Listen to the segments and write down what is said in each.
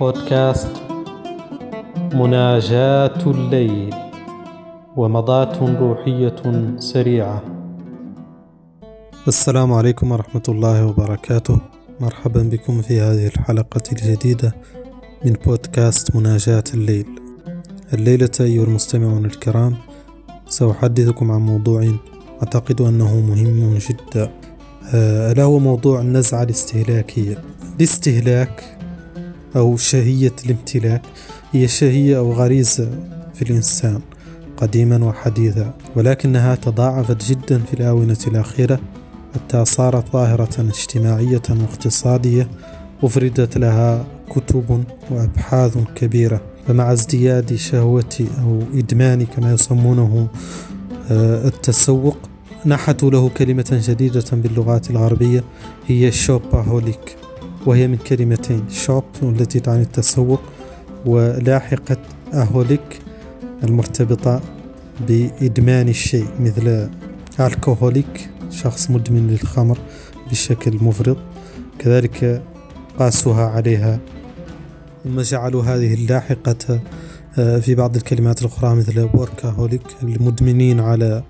بودكاست مناجاة الليل ومضاة روحية سريعة. السلام عليكم ورحمة الله وبركاته. مرحبا بكم في هذه الحلقة الجديدة من بودكاست مناجاة الليل. الليلة أيها المستمعون الكرام سأحدثكم عن موضوع أعتقد أنه مهم جدا. آه، ألا هو موضوع النزعة الاستهلاكية. الاستهلاك أو شهية الامتلاك هي شهية أو غريزة في الإنسان قديما وحديثا ولكنها تضاعفت جدا في الآونة الأخيرة حتى صارت ظاهرة اجتماعية واقتصادية أفردت لها كتب وأبحاث كبيرة. فمع ازدياد شهوة أو إدمان كما يسمونه آه، التسوق نحتوا له كلمة جديدة باللغات الغربية هي شوباهوليك. وهي من كلمتين شوب التي تعني التسوق ولاحقة أهوليك المرتبطة بإدمان الشيء مثل ألكوهوليك شخص مدمن للخمر بشكل مفرط. كذلك قاسوها عليها. ثم جعلوا هذه اللاحقة آه، في بعض الكلمات الأخرى مثل بوركاهوليك المدمنين على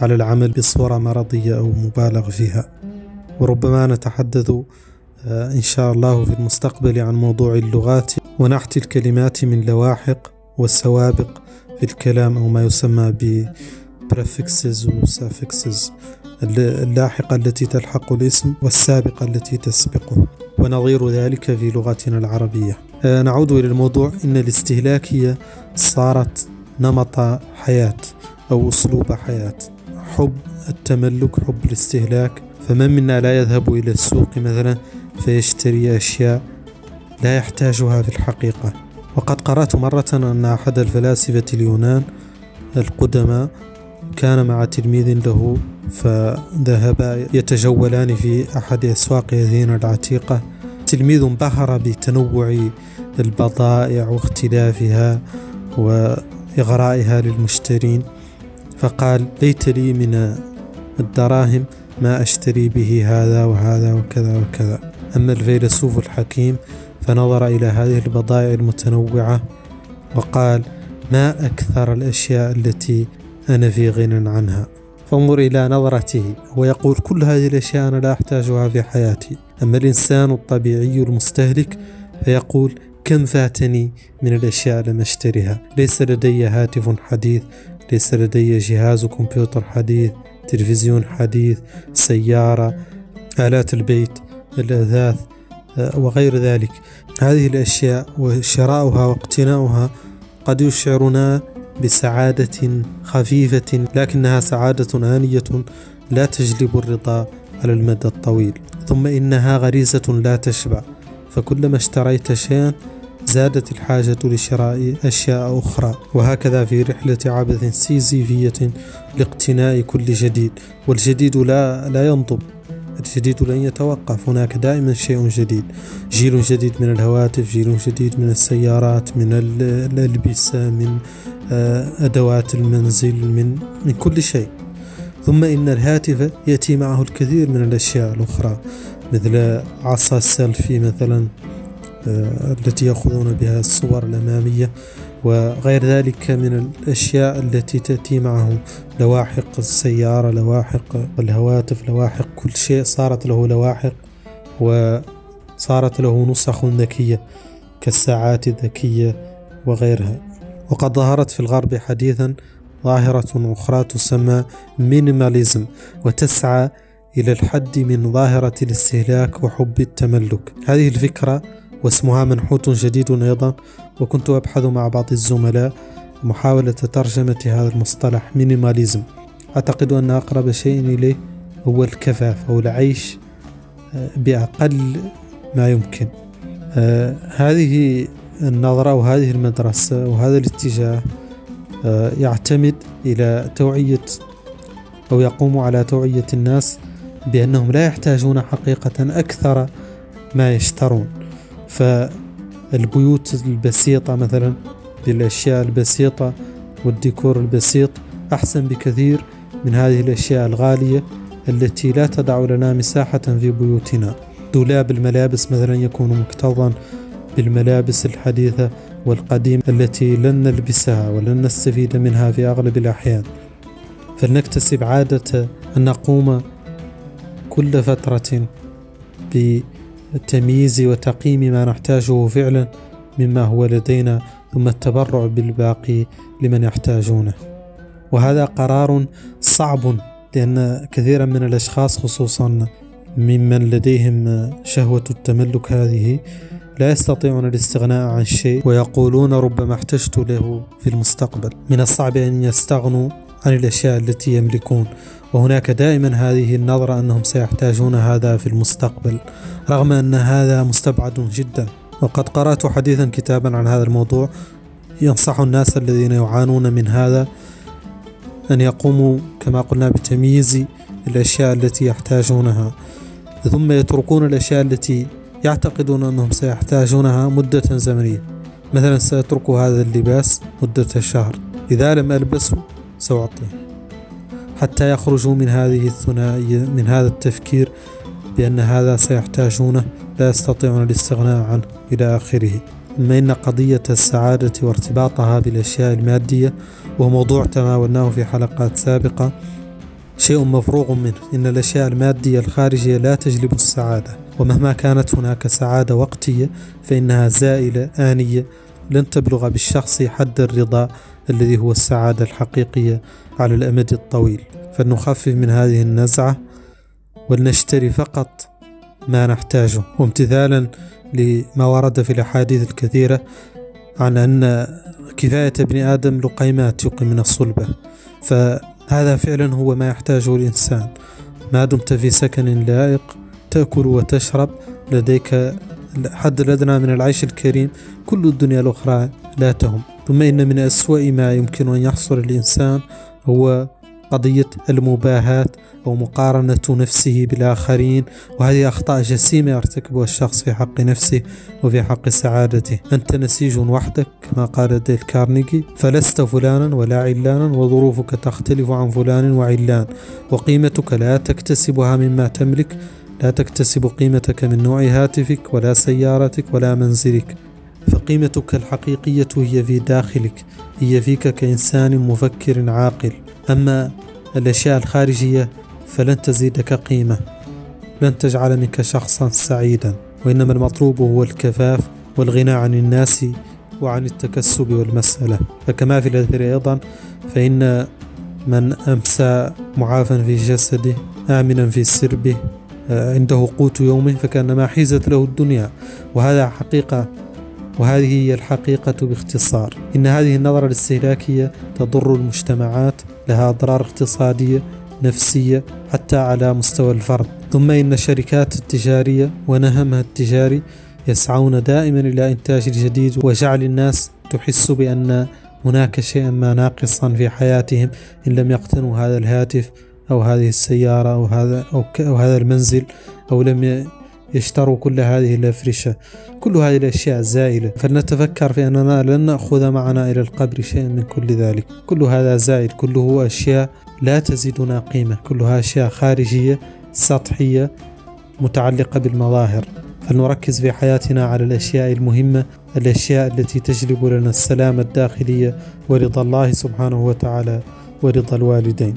على العمل بصورة مرضية أو مبالغ فيها. وربما نتحدث إن شاء الله في المستقبل عن موضوع اللغات. ونحت الكلمات من لواحق وسوابق في الكلام أو ما يسمى ب prefixes و suffixes. اللاحقة التي تلحق الاسم والسابقة التي تسبقه. ونظير ذلك في لغتنا العربية. آه، نعود إلى الموضوع. إن الاستهلاكية صارت نمط حياة أو أسلوب حياة. حب التملك حب الاستهلاك. فمن منا لا يذهب إلى السوق مثلا فيشتري أشياء لا يحتاجها في الحقيقة. وقد قرأت مرة أن أحد الفلاسفة اليونان القدماء كان مع تلميذ له فذهبا يتجولان في أحد أسواق أثينا العتيقة. تلميذ انبهر بتنوع البضائع واختلافها وإغرائها للمشترين فقال ليت لي من الدراهم ما أشتري به هذا وهذا وكذا وكذا. أما الفيلسوف الحكيم فنظر إلى هذه البضائع المتنوعة وقال ما أكثر الأشياء التي أنا في غنى عنها؟ فانظر إلى نظرته ويقول كل هذه الأشياء أنا لا أحتاجها في حياتي. أما الإنسان الطبيعي المستهلك فيقول كم فاتني من الأشياء لم أشتريها؟ ليس لدي هاتف حديث ليس لدي جهاز كمبيوتر حديث تلفزيون حديث سيارة آلات البيت. الأثاث آه، وغير ذلك. هذه الأشياء وشراؤها واقتناؤها قد يشعرنا بسعادة خفيفة لكنها سعادة آنية لا تجلب الرضا على المدى الطويل. ثم إنها غريزة لا تشبع. فكلما اشتريت شيئا زادت الحاجة لشراء أشياء أخرى. وهكذا في رحلة عبث سيزيفية لاقتناء كل جديد. والجديد لا, لا ينضب. الجديد لن يتوقف. هناك دائما شيء جديد. جيل جديد من الهواتف جيل جديد من السيارات من الألبسة من آه، أدوات المنزل من, من كل شيء. ثم إن الهاتف يأتي معه الكثير من الأشياء الأخرى مثل عصا السيلفي مثلا آه، التي يأخذون بها الصور الأمامية. وغير ذلك من الأشياء التي تأتي معه. لواحق السيارة لواحق الهواتف لواحق كل شيء. صارت له لواحق وصارت له نسخ ذكية كالساعات الذكية وغيرها. وقد ظهرت في الغرب حديثا ظاهرة أخرى تسمى minimalism وتسعى إلى الحد من ظاهرة الاستهلاك وحب التملك. هذه الفكرة واسمها منحوت جديد أيضا وكنت أبحث مع بعض الزملاء محاولة ترجمة هذا المصطلح minimalism أعتقد أن أقرب شيء إليه هو الكفاف أو العيش آه، بأقل ما يمكن. آه، هذه النظرة وهذه المدرسة وهذا الاتجاه آه، يعتمد إلى توعية أو يقوم على توعية الناس بأنهم لا يحتاجون حقيقة أكثر ما يشترون. فالبيوت البسيطة مثلا بالأشياء البسيطة والديكور البسيط أحسن بكثير من هذه الأشياء الغالية التي لا تدع لنا مساحة في بيوتنا. دولاب الملابس مثلا يكون مكتظا بالملابس الحديثة والقديمة التي لن نلبسها ولن نستفيد منها في أغلب الأحيان. فلنكتسب عادة أن نقوم كل فترة بتمييز وتقييم ما نحتاجه فعلا مما هو لدينا ثم التبرع بالباقي لمن يحتاجونه. وهذا قرار صعب لأن كثيرا من الأشخاص خصوصا ممن لديهم شهوة التملك هذه لا يستطيعون الاستغناء عن شيء ويقولون ربما احتجت له في المستقبل. من الصعب أن يستغنوا عن الأشياء التي يملكون. وهناك دائما هذه النظرة أنهم سيحتاجون هذا في المستقبل رغم أن هذا مستبعد جدا. وقد قرأت حديثا كتابا عن هذا الموضوع ينصح الناس الذين يعانون من هذا أن يقوموا كما قلنا بتمييز الأشياء التي يحتاجونها. ثم يتركون الأشياء التي يعتقدون أنهم سيحتاجونها مدة زمنية. مثلا سأترك هذا اللباس مدة شهر. إذا لم ألبسه سأعطيه حتى يخرجوا من هذه الثنائية من هذا التفكير بأن هذا سيحتاجونه لا يستطيعون الاستغناء عنه إلى آخره. ثم إن قضية السعادة وارتباطها بالأشياء المادية وهو موضوع تناولناه في حلقات سابقة شيء مفروغ منه. إن الأشياء المادية الخارجية لا تجلب السعادة. ومهما كانت هناك سعادة وقتية فإنها زائلة آنية لن تبلغ بالشخص حد الرضا الذي هو السعادة الحقيقية على الأمد الطويل. فلنخفف من هذه النزعة ولنشتري فقط ما نحتاجه. وامتثالا لما ورد في الأحاديث الكثيرة عن أن كفاية ابن آدم لقيمات يقيم من الصلبة. فهذا فعلا هو ما يحتاجه الإنسان. ما دمت في سكن لائق تأكل وتشرب لديك الحد الأدنى من العيش الكريم كل الدنيا الأخرى لا تهم ثم إن من أسوأ ما يمكن أن يحصل الإنسان هو قضية المباهاة أو مقارنة نفسه بالآخرين. وهذه أخطاء جسيمة يرتكبها الشخص في حق نفسه وفي حق سعادته. أنت نسيج وحدك كما قال ديل كارنيجي فلست فلانا ولا علانا وظروفك تختلف عن فلان وعلان. وقيمتك لا تكتسبها مما تملك. لا تكتسب قيمتك من نوع هاتفك ولا سيارتك ولا منزلك فقيمتك الحقيقية هي في داخلك هي فيك كإنسان مفكر عاقل. أما الأشياء الخارجية فلن تزيدك قيمة لن تجعل منك شخصا سعيدا وإنما المطلوب هو الكفاف والغنى عن الناس وعن التكسب والمسألة. فكما في الأثر أيضا فإن من أمسى معافا في جسده آمنا في سربه عنده قوت يومه فكأنما حيزت له الدنيا. وهذا حقيقة وهذه هي الحقيقة باختصار. إن هذه النظرة الاستهلاكية تضر المجتمعات لها أضرار اقتصادية نفسية حتى على مستوى الفرد. ثم إن الشركات التجارية ونهمها التجاري يسعون دائما إلى إنتاج الجديد وجعل الناس تحس بأن هناك شيئا ما ناقصا في حياتهم إن لم يقتنوا هذا الهاتف. أو هذه السيارة أو هذا أو, أو هذا المنزل أو لم يشتروا كل هذه الأفرشة. كل هذه الأشياء زائلة. فلنتفكر في أننا لن نأخذ معنا إلى القبر شيئا من كل ذلك. كل هذا زائل. كله أشياء لا تزيدنا قيمة. كلها أشياء خارجية سطحية متعلقة بالمظاهر. فلنركز في حياتنا على الأشياء المهمة الأشياء التي تجلب لنا السلام الداخلية ورضا الله سبحانه وتعالى ورضا الوالدين.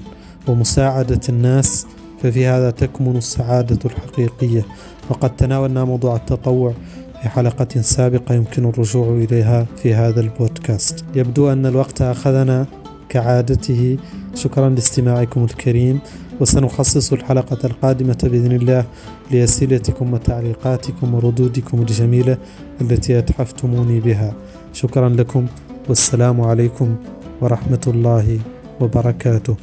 ومساعدة الناس ففي هذا تكمن السعادة الحقيقية. وقد تناولنا موضوع التطوع في حلقة سابقة يمكن الرجوع إليها في هذا البودكاست. يبدو أن الوقت أخذنا كعادته. شكرا لاستماعكم الكريم. وسنخصص الحلقة القادمة بإذن الله لأسئلتكم وتعليقاتكم وردودكم الجميلة التي أتحفتموني بها. شكرا لكم. والسلام عليكم ورحمة الله وبركاته.